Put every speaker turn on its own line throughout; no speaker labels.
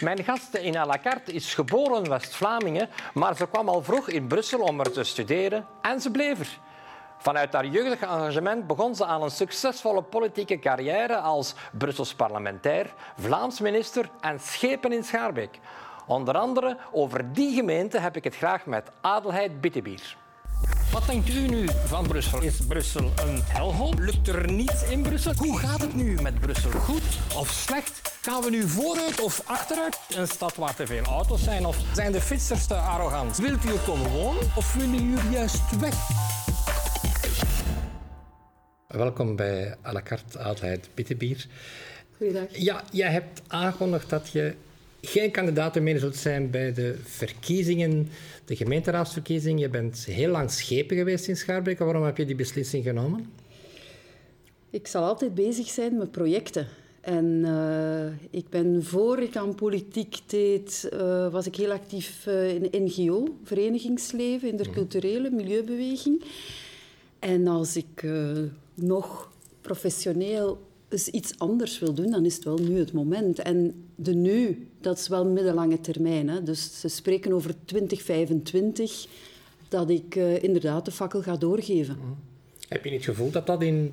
Mijn gast in à la carte is geboren West-Vlamingen, maar ze kwam al vroeg in Brussel om er te studeren en ze bleef er. Vanuit haar jeugdig engagement begon ze aan een succesvolle politieke carrière als Brussels parlementair, Vlaams minister en schepen in Schaarbeek. Onder andere over die gemeente heb ik het graag met Adelheid Bittebier. Wat denkt u nu van Brussel? Is Brussel een helhol? Lukt er niets in Brussel? Hoe gaat het nu met Brussel? Goed of slecht? Gaan we nu vooruit of achteruit? Een stad waar te veel auto's zijn? Of zijn de fietsers te arrogant? Wilt u er komen wonen of willen jullie juist weg? Welkom bij à la carte Adelheid Bittebier.
Goeiedag.
Ja, jij hebt aangekondigd dat je geen kandidaat meer zult zijn bij de verkiezingen, de gemeenteraadsverkiezingen. Je bent heel lang schepen geweest in Schaarbeek. Waarom heb je die beslissing genomen?
Ik zal altijd bezig zijn met projecten. En uh, ik ben voor ik aan politiek deed, uh, was ik heel actief uh, in NGO, verenigingsleven, in de culturele milieubeweging. En als ik nog professioneel eens iets anders wil doen, dan is het wel nu het moment. En de nu, dat is wel middellange termijn. Hè. Dus ze spreken over 2025 dat ik uh, inderdaad de fakkel ga doorgeven.
Mhm. Heb je niet het gevoel dat dat in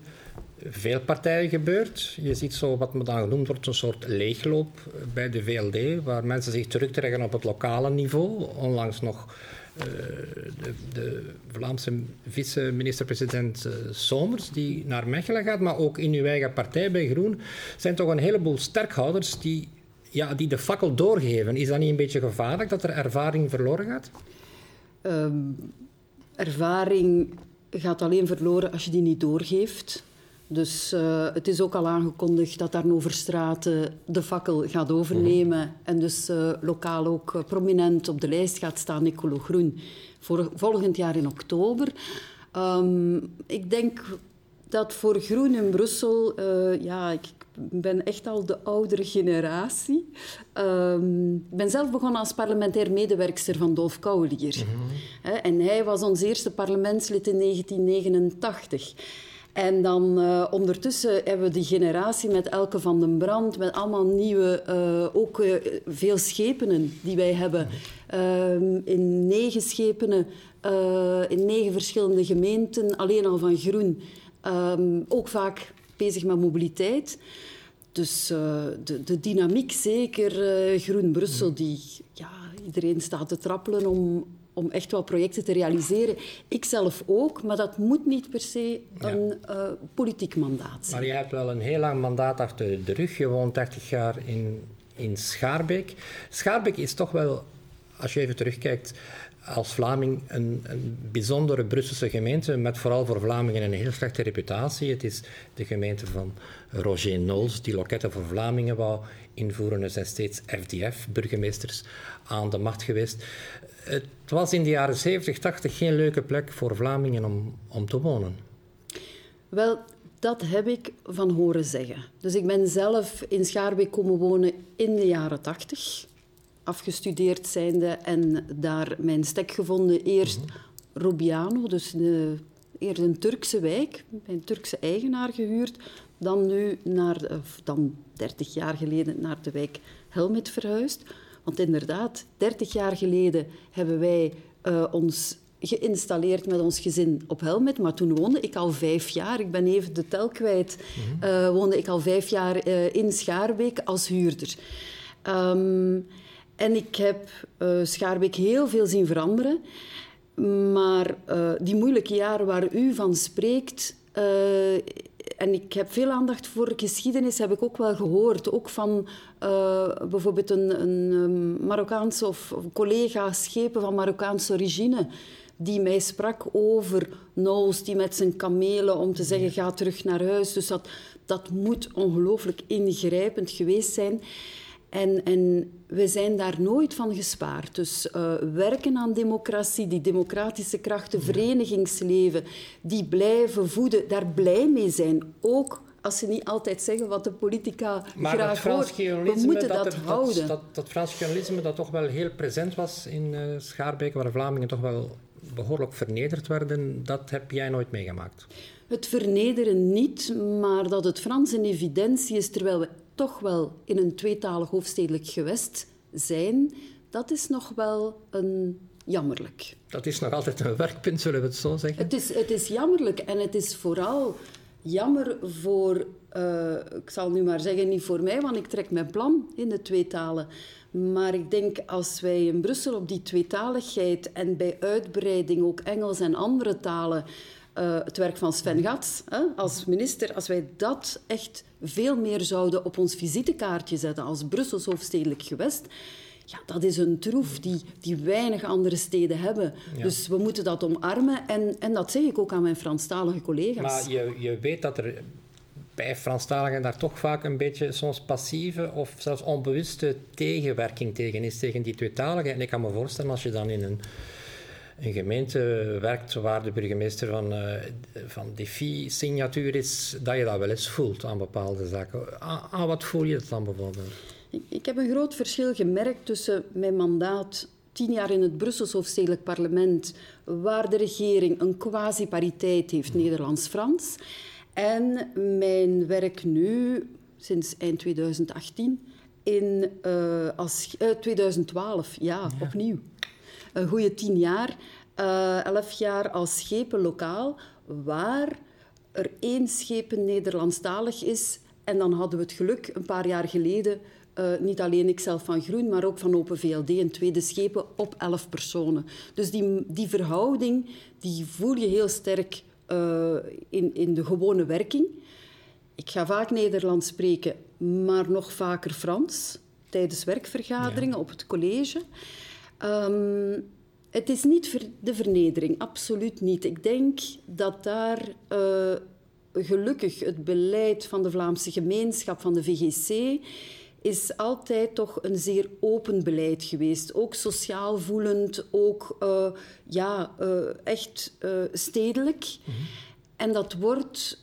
veel partijen gebeurt? Je ziet zo wat dan genoemd wordt een soort leegloop bij de VLD, waar mensen zich terugtrekken op het lokale niveau. Onlangs nog de, de, Vlaamse vice-minister-president uh, Somers, die naar Mechelen gaat, maar ook in uw eigen partij bij Groen, zijn toch een heleboel sterkhouders die, ja, die de fakkel doorgeven. Is dat niet een beetje gevaarlijk dat er ervaring verloren gaat?
Um, ervaring gaat alleen verloren als je die niet doorgeeft. Dus uh, het is ook al aangekondigd dat Arno Verstraeten de fakkel gaat overnemen. Mm -hmm. En dus uh, lokaal ook uh, prominent op de lijst gaat staan, Nicolo Groen, voor volgend jaar in oktober. Um, ik denk dat voor Groen in Brussel, ja, ik ben echt al de oudere generatie. Um, ik ben zelf begonnen als parlementair medewerkster van Dolf Kouwelier. Mm -hmm. En hij was ons eerste parlementslid in 1989. En dan uh, ondertussen hebben we die generatie met Elke van den Brand, met allemaal nieuwe, uh, ook uh, veel schepenen die wij hebben. Ehm, in negen schepenen, in negen verschillende gemeenten, alleen al van groen. Um, ook vaak bezig met mobiliteit. Dus de, de, dynamiek zeker, Groen Brussel, die ja, iedereen staat te trappelen om, om echt wel projecten te realiseren. Ik zelf ook, maar dat moet niet per se een ja. uh, politiek mandaat zijn.
Maar je hebt wel een heel lang mandaat achter de rug. Je woont 30 jaar in, in Schaarbeek. Schaarbeek is toch wel, als je even terugkijkt, als Vlaming een, een, bijzondere Brusselse gemeente met vooral voor Vlamingen een heel slechte reputatie. Het is de gemeente van Roger Nols, die loketten voor Vlamingen wou invoeren. Er zijn steeds FDF-burgemeesters aan de macht geweest. Het was in de jaren 70, 80 geen leuke plek voor Vlamingen om, om te wonen.
Wel, dat heb ik van horen zeggen. Dus ik ben zelf in Schaarbeek komen wonen in de jaren 80 afgestudeerd zijnde en daar mijn stek gevonden. Eerst mm-hmm. Robiano, dus de, eerst een Turkse wijk, bij een Turkse eigenaar gehuurd. Dan nu, naar, of dan 30 jaar geleden, naar de wijk Helmet verhuisd. Want inderdaad, 30 jaar geleden hebben wij uh, ons geïnstalleerd met ons gezin op Helmet. Maar toen woonde ik al vijf jaar. Ik ben even de tel kwijt. Mm-hmm. Uh, woonde ik al vijf jaar uh, in Schaarbeek als huurder. Um, en ik heb uh, Schaarbeek heel veel zien veranderen. Maar uh, die moeilijke jaren waar u van spreekt... Uh, en ik heb veel aandacht voor geschiedenis, heb ik ook wel gehoord. Ook van bijvoorbeeld een, een Marokkaanse of, collega, schepen van Marokkaanse origine die mij sprak over Noos, die met zijn kamelen om te zeggen ga terug naar huis. Dus dat, dat moet ongelooflijk ingrijpend geweest zijn. En, en we zijn daar nooit van gespaard. Dus uh, werken aan democratie, die democratische krachten, verenigingsleven, die blijven voeden, daar blij mee zijn. Ook als ze niet altijd zeggen wat de politica
maar
graag hoort.
We moeten dat, dat, er, houden. Dat, dat, dat Frans dat toch wel heel present was in uh, Schaarbeek, waar Vlamingen toch wel behoorlijk vernederd werden, dat heb jij nooit meegemaakt?
Het vernederen niet, maar dat het Frans een evidentie is, terwijl we toch wel in een tweetalig hoofdstedelijk gewest zijn, dat is nog wel een jammerlijk.
Dat is nog altijd een werkpunt, zullen we het zo zeggen?
Het is, het is jammerlijk en het is vooral jammer voor, uh, ik zal nu maar zeggen, niet voor mij, want ik trek mijn plan in de twee talen. Maar ik denk als wij in Brussel op die tweetaligheid en bij uitbreiding ook Engels en andere talen uh, het werk van Sven Gats hè, als minister, als wij dat echt veel meer zouden op ons visitekaartje zetten als Brussels hoofdstedelijk gewest, ja, dat is een troef die, die weinig andere steden hebben. Dus we moeten dat omarmen. En, en dat zeg ik ook aan mijn Franstalige collega's.
Maar je, je weet dat er bij Franstaligen daar toch vaak een beetje soms passieve of zelfs onbewuste tegenwerking tegen is, tegen die tweetaligen. En ik kan me voorstellen, als je dan in een, een gemeente werkt waar de burgemeester van, uh, van Defi-signatuur is, dat je dat wel eens voelt aan bepaalde zaken. Aan, wat voel je het dan bijvoorbeeld?
Ik, ik heb een groot verschil gemerkt tussen mijn mandaat tien jaar in het Brussels hoofdstedelijk parlement, waar de regering een quasi-pariteit heeft Nederlands-Frans, en mijn werk nu, sinds eind 2018, in uh, als, uh, 2012, ja, ja, opnieuw. Een goede tien jaar, uh, elf jaar als schepenlokaal, waar er één schepen Nederlandstalig is. En dan hadden we het geluk, een paar jaar geleden, uh, niet alleen ikzelf van Groen, maar ook van Open VLD, een tweede schepen op elf personen. Dus die, die verhouding die voel je heel sterk uh, in, in de gewone werking. Ik ga vaak Nederlands spreken, maar nog vaker Frans tijdens werkvergaderingen ja. op het college. Um, het is niet de vernedering, absoluut niet. Ik denk dat daar uh, gelukkig het beleid van de Vlaamse gemeenschap, van de VGC, is altijd toch een zeer open beleid geweest. Ook sociaal voelend, ook uh, ja, uh, echt stedelijk. -hmm. En dat wordt,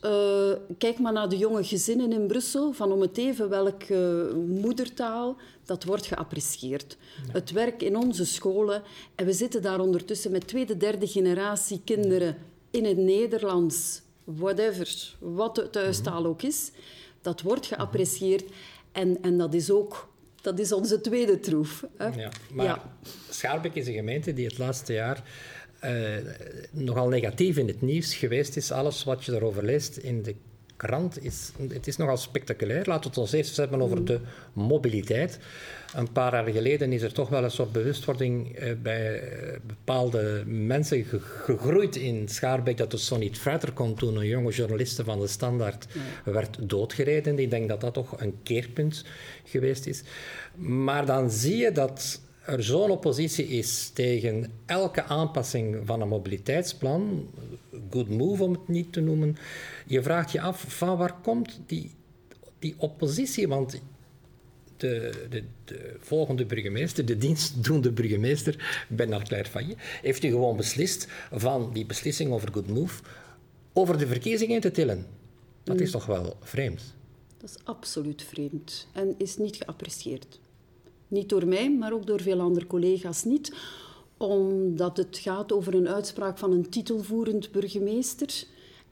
kijk maar naar de jonge gezinnen in Brussel, van om het even welke moedertaal, dat wordt geapprecieerd. Ja. Het werk in onze scholen, en we zitten daar ondertussen met tweede, derde generatie kinderen in het Nederlands, whatever, wat de thuistaal -hmm. ook is, dat wordt geapprecieerd. En, en dat is ook dat is onze tweede troef. Hè?
Ja, maar ja. Schaarbeek is een gemeente die het laatste jaar uh, nogal negatief in het nieuws geweest is. Alles wat je daarover leest in de krant, is, het is nogal spectaculair. Laten we het ons eerst hebben over mm. de mobiliteit. Een paar jaar geleden is er toch wel een soort bewustwording uh, bij uh, bepaalde mensen ge gegroeid in Schaarbeek dat het zo niet verder kon toen een jonge journaliste van de Standaard ja. werd doodgereden. Ik denk dat dat toch een keerpunt geweest is. Maar dan zie je dat er zo'n oppositie is tegen elke aanpassing van een mobiliteitsplan, good move om het niet te noemen, je vraagt je af van waar komt die, die oppositie? Want de, de, de, volgende burgemeester, de dienstdoende burgemeester, Bernard Claire heeft u gewoon beslist van die beslissing over Good Move over de verkiezingen te tillen. Dat is mm. toch wel vreemd?
Dat is absoluut vreemd en is niet geapprecieerd. Niet door mij, maar ook door veel andere collega's niet, omdat het gaat over een uitspraak van een titelvoerend burgemeester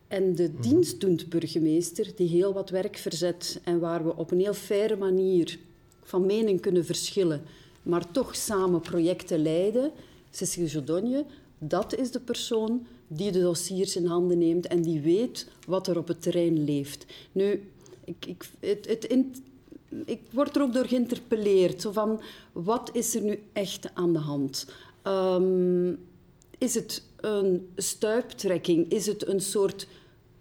en de dienstdoend burgemeester die heel wat werk verzet en waar we op een heel faire manier van mening kunnen verschillen, maar toch samen projecten leiden, Cecile Jodonje, dat is de persoon die de dossiers in handen neemt en die weet wat er op het terrein leeft. Nu, ik, ik, het, het in, ik word er ook door geïnterpelleerd. Zo van, wat is er nu echt aan de hand? Um, is het een stuiptrekking? Is het een soort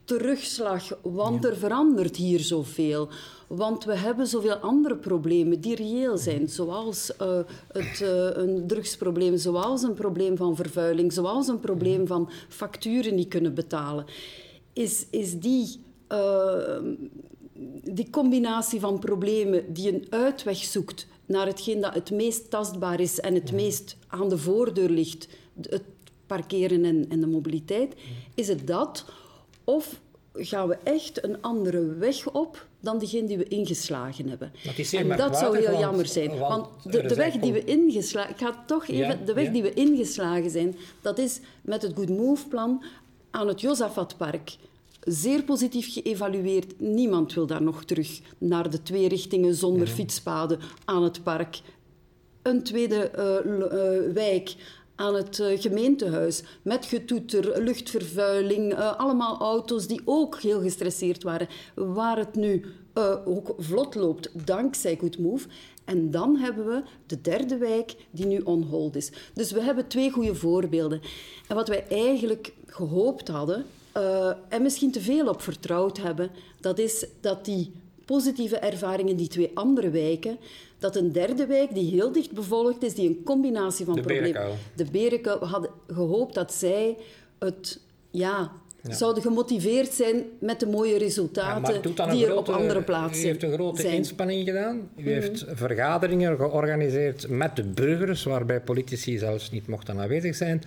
terugslag? Want er verandert hier zoveel. Want we hebben zoveel andere problemen die reëel zijn, zoals uh, het, uh, een drugsprobleem, zoals een probleem van vervuiling, zoals een probleem van facturen niet kunnen betalen. Is, is die, uh, die combinatie van problemen die een uitweg zoekt naar hetgeen dat het meest tastbaar is en het meest aan de voordeur ligt, het parkeren en, en de mobiliteit, is het dat? Of gaan we echt een andere weg op dan diegene die we ingeslagen hebben.
Dat
en dat zou heel jammer zijn. Want, de, de weg die we ingeslagen... Ik ga toch even... Ja, de weg ja. die we ingeslagen zijn, dat is met het Good Move-plan aan het Josafatpark. Zeer positief geëvalueerd. Niemand wil daar nog terug naar de twee richtingen zonder ja. fietspaden aan het park. een tweede uh, wijk aan het uh, gemeentehuis. Met getoeter, luchtvervuiling, allemaal auto's die ook heel gestresseerd waren. Waar het nu ook vlot loopt, dankzij Good Move. En dan hebben we de derde wijk die nu on hold is. Dus we hebben twee goede voorbeelden. En wat wij eigenlijk gehoopt hadden, en misschien te veel op vertrouwd hebben, dat is dat die positieve ervaringen, die twee andere wijken, dat een derde wijk die heel dicht bevolkt is, die een combinatie van problemen... De Berenkuil. We hadden gehoopt dat zij het... Ja, zouden gemotiveerd zijn met de mooie resultaten die er op andere plaatsen
U heeft een grote inspanning gedaan. U heeft vergaderingen georganiseerd met de burgers, waarbij politici zelfs niet mochten aanwezig zijn.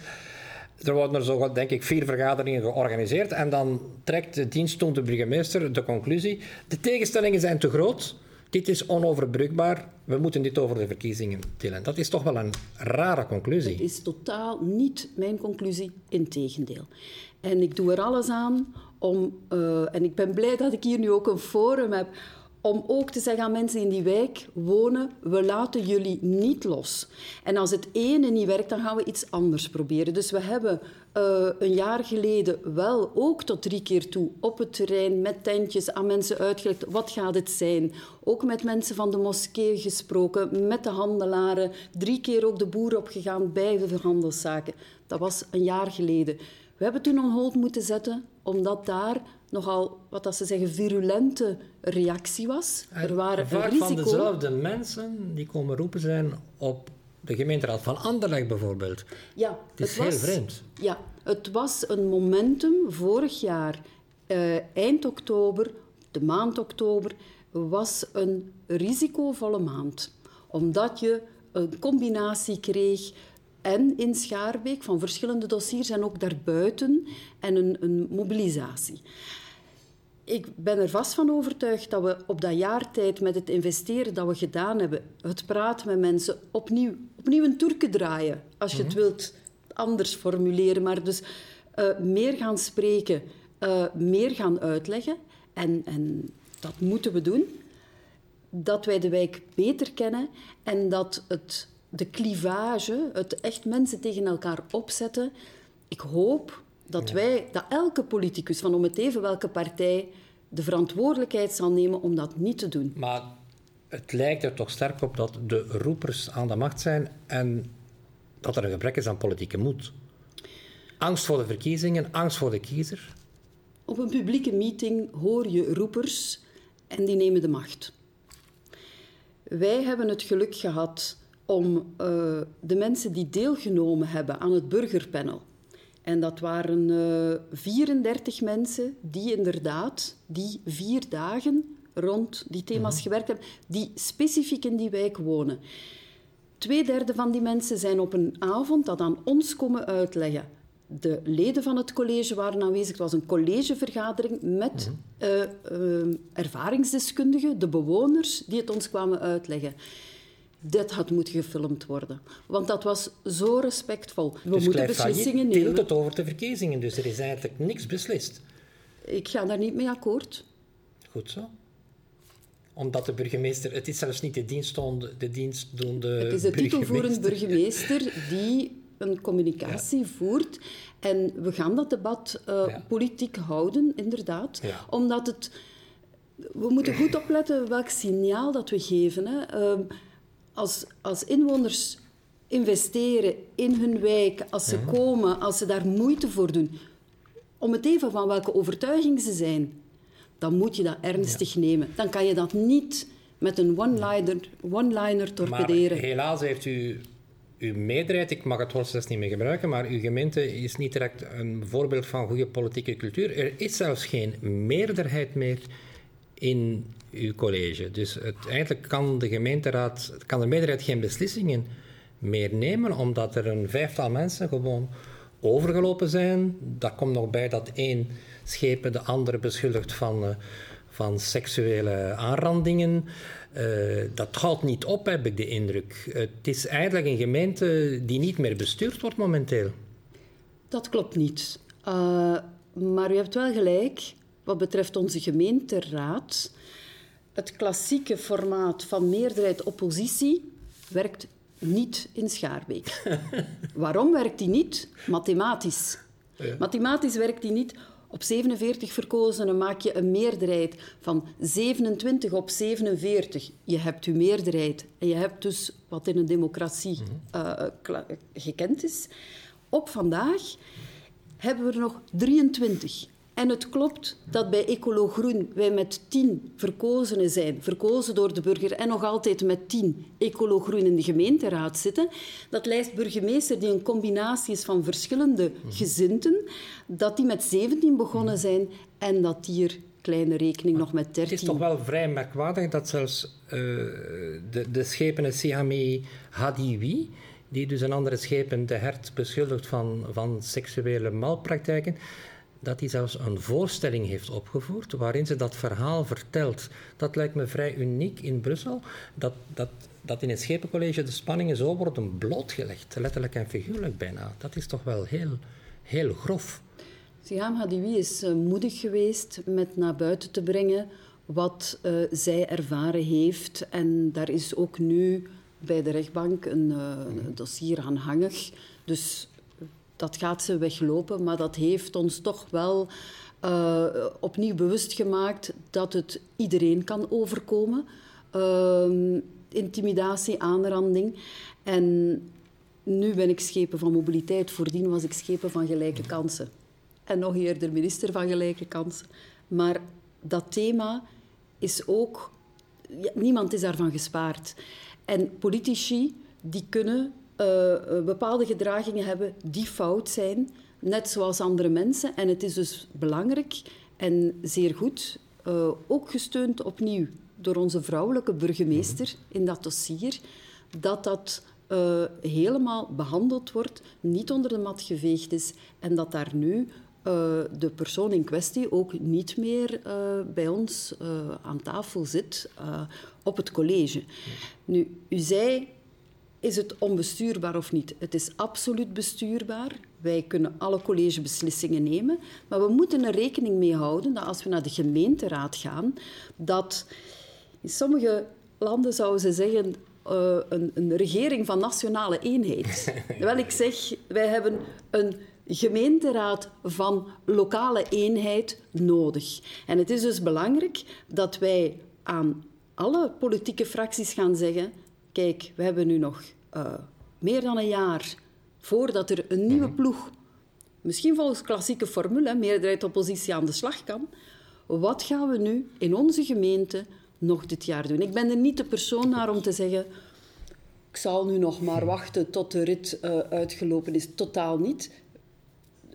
Er worden er zo, denk ik, vier vergaderingen georganiseerd. En dan trekt de dienstdoende burgemeester de conclusie: de tegenstellingen zijn te groot. Dit is onoverbrugbaar. We moeten dit over de verkiezingen tillen. Dat is toch wel een rare conclusie.
Het is totaal niet mijn conclusie, integendeel. En ik doe er alles aan om, uh, en ik ben blij dat ik hier nu ook een forum heb om ook te zeggen aan mensen in die wijk wonen, we laten jullie niet los. En als het ene niet werkt, dan gaan we iets anders proberen. Dus we hebben uh, een jaar geleden wel ook tot drie keer toe op het terrein met tentjes aan mensen uitgelegd wat gaat het zijn. Ook met mensen van de moskee gesproken, met de handelaren. Drie keer ook de boer opgegaan bij de verhandelszaken. Dat was een jaar geleden. We hebben toen een hold moeten zetten, omdat daar nogal, wat dat ze zeggen, virulente reactie was.
Er waren Vaak risico... van dezelfde mensen die komen roepen zijn op de gemeenteraad van Anderlecht bijvoorbeeld.
Ja,
het is heel vreemd.
Ja, het was een momentum vorig jaar, uh, eind oktober, de maand oktober, was een risicovolle maand. Omdat je een combinatie kreeg en in Schaarbeek van verschillende dossiers en ook daarbuiten en een, een mobilisatie. Ik ben er vast van overtuigd dat we op dat jaar tijd met het investeren dat we gedaan hebben, het praten met mensen, opnieuw, opnieuw een toerke draaien, als je het mhm. wilt anders formuleren, maar dus uh, meer gaan spreken, uh, meer gaan uitleggen. En, en dat moeten we doen. Dat wij de wijk beter kennen en dat het de clivage, het echt mensen tegen elkaar opzetten. Ik hoop dat wij, dat elke politicus van om het even welke partij de verantwoordelijkheid zal nemen om dat niet te doen.
Maar het lijkt er toch sterk op dat de roepers aan de macht zijn en dat er een gebrek is aan politieke moed. Angst voor de verkiezingen, angst voor de kiezer.
Op een publieke meeting hoor je roepers en die nemen de macht. Wij hebben het geluk gehad om uh, de mensen die deelgenomen hebben aan het burgerpanel. En dat waren uh, eh, 34 mensen die inderdaad die vier dagen rond die thema's mhm. gewerkt hebben, die specifiek in die wijk wonen. Tweederde van die mensen zijn op een avond dat aan ons komen uitleggen. De leden van het college waren aanwezig. Het was een collegevergadering met mhm. uh, ervaringsdeskundigen, de bewoners, die het ons kwamen uitleggen dit had moeten gefilmd worden. Want dat was zo respectvol.
We dus moeten beslissingen nemen. het over de verkiezingen, dus er is eigenlijk niks beslist.
Ik ga daar niet mee akkoord.
Goed zo. Omdat de burgemeester... Het is zelfs niet de dienstdoende, de dienstdoende
Het is de titelvoerend burgemeester die een communicatie voert. En we gaan dat debat uh, politiek houden, inderdaad. Omdat het... We moeten goed opletten welk signaal dat we geven. Hè. Uh, als, als inwoners investeren in hun wijk, als ze komen, als ze daar moeite voor doen, om het even van welke overtuiging ze zijn, dan moet je dat ernstig nemen. Dan kan je dat niet met een one-liner one torpederen.
Maar helaas heeft u uw meerderheid, ik mag het woord niet meer gebruiken, maar uw gemeente is niet direct een voorbeeld van goede politieke cultuur. Er is zelfs geen meerderheid meer in uw college. Dus het, eigenlijk kan de gemeenteraad, kan de meerderheid geen beslissingen meer nemen, omdat er een vijftal mensen gewoon overgelopen zijn. Daar komt nog bij dat één schepen de andere beschuldigt van, uh, van seksuele aanrandingen. Uh, dat houdt niet op, heb ik de indruk. Het is eigenlijk een gemeente die niet meer bestuurd wordt momenteel.
Dat klopt niet. Uh, maar u hebt wel gelijk wat betreft onze gemeenteraad. Het klassieke formaat van meerderheid-oppositie werkt niet in Schaarbeek. Waarom werkt die niet? Mathematisch. Mathematisch werkt die niet. Op 47 verkozenen maak je een meerderheid van 27 op 47. Je hebt je meerderheid. En je hebt dus wat in een democratie uh, gekend is. Op vandaag hebben we er nog 23. En het klopt dat bij Ecolo Groen wij met tien verkozenen zijn, verkozen door de burger en nog altijd met tien Ecolo Groen in de gemeenteraad zitten. Dat lijst burgemeester die een combinatie is van verschillende gezinten, dat die met 17 begonnen zijn en dat die er kleine rekening nog met 13.
Het is toch wel vrij merkwaardig dat zelfs uh, de, de schepene Siami Hadiwi, die dus een andere schepen de hert beschuldigt van, van seksuele malpraktijken, dat hij zelfs een voorstelling heeft opgevoerd waarin ze dat verhaal vertelt. Dat lijkt me vrij uniek in Brussel, dat, dat, dat in het Schepencollege de spanningen zo worden blootgelegd, letterlijk en figuurlijk bijna. Dat is toch wel heel, heel grof.
Siham Hadiwi is uh, moedig geweest met naar buiten te brengen wat uh, zij ervaren heeft. En daar is ook nu bij de rechtbank een uh, dossier aanhangig. Dus dat gaat ze weglopen, maar dat heeft ons toch wel uh, opnieuw bewust gemaakt dat het iedereen kan overkomen. Uh, intimidatie, aanranding. En nu ben ik schepen van mobiliteit. Voordien was ik schepen van gelijke kansen. En nog eerder minister van gelijke kansen. Maar dat thema is ook... Niemand is daarvan gespaard. En politici die kunnen uh, bepaalde gedragingen hebben die fout zijn, net zoals andere mensen. En het is dus belangrijk en zeer goed, uh, ook gesteund opnieuw door onze vrouwelijke burgemeester in dat dossier, dat dat uh, helemaal behandeld wordt, niet onder de mat geveegd is en dat daar nu uh, de persoon in kwestie ook niet meer uh, bij ons aan tafel zit op het college. Nu, u zei is het onbestuurbaar of niet? Het is absoluut bestuurbaar. Wij kunnen alle collegebeslissingen nemen. Maar we moeten er rekening mee houden dat als we naar de gemeenteraad gaan, dat in sommige landen zouden ze zeggen uh, een, een, regering van nationale eenheid. Wel, ik zeg, wij hebben een gemeenteraad van lokale eenheid nodig. En het is dus belangrijk dat wij aan alle politieke fracties gaan zeggen kijk, we hebben nu nog uh, meer dan een jaar voordat er een nieuwe mhm. ploeg, misschien volgens klassieke formule, meerderheid oppositie aan de slag kan. Wat gaan we nu in onze gemeente nog dit jaar doen? Ik ben er niet de persoon naar om te zeggen ik zal nu nog maar wachten tot de rit uh, uitgelopen is. Totaal niet.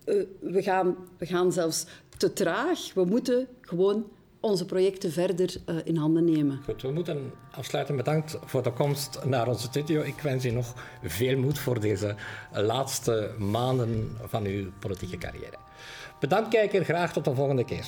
Uh, we, gaan, we gaan zelfs te traag. We moeten gewoon onze projecten verder uh, in handen nemen.
Goed, we moeten afsluiten. Bedankt voor de komst naar onze studio. Ik wens u nog veel moed voor deze laatste maanden van uw politieke carrière. Bedankt kijker, graag tot de volgende keer.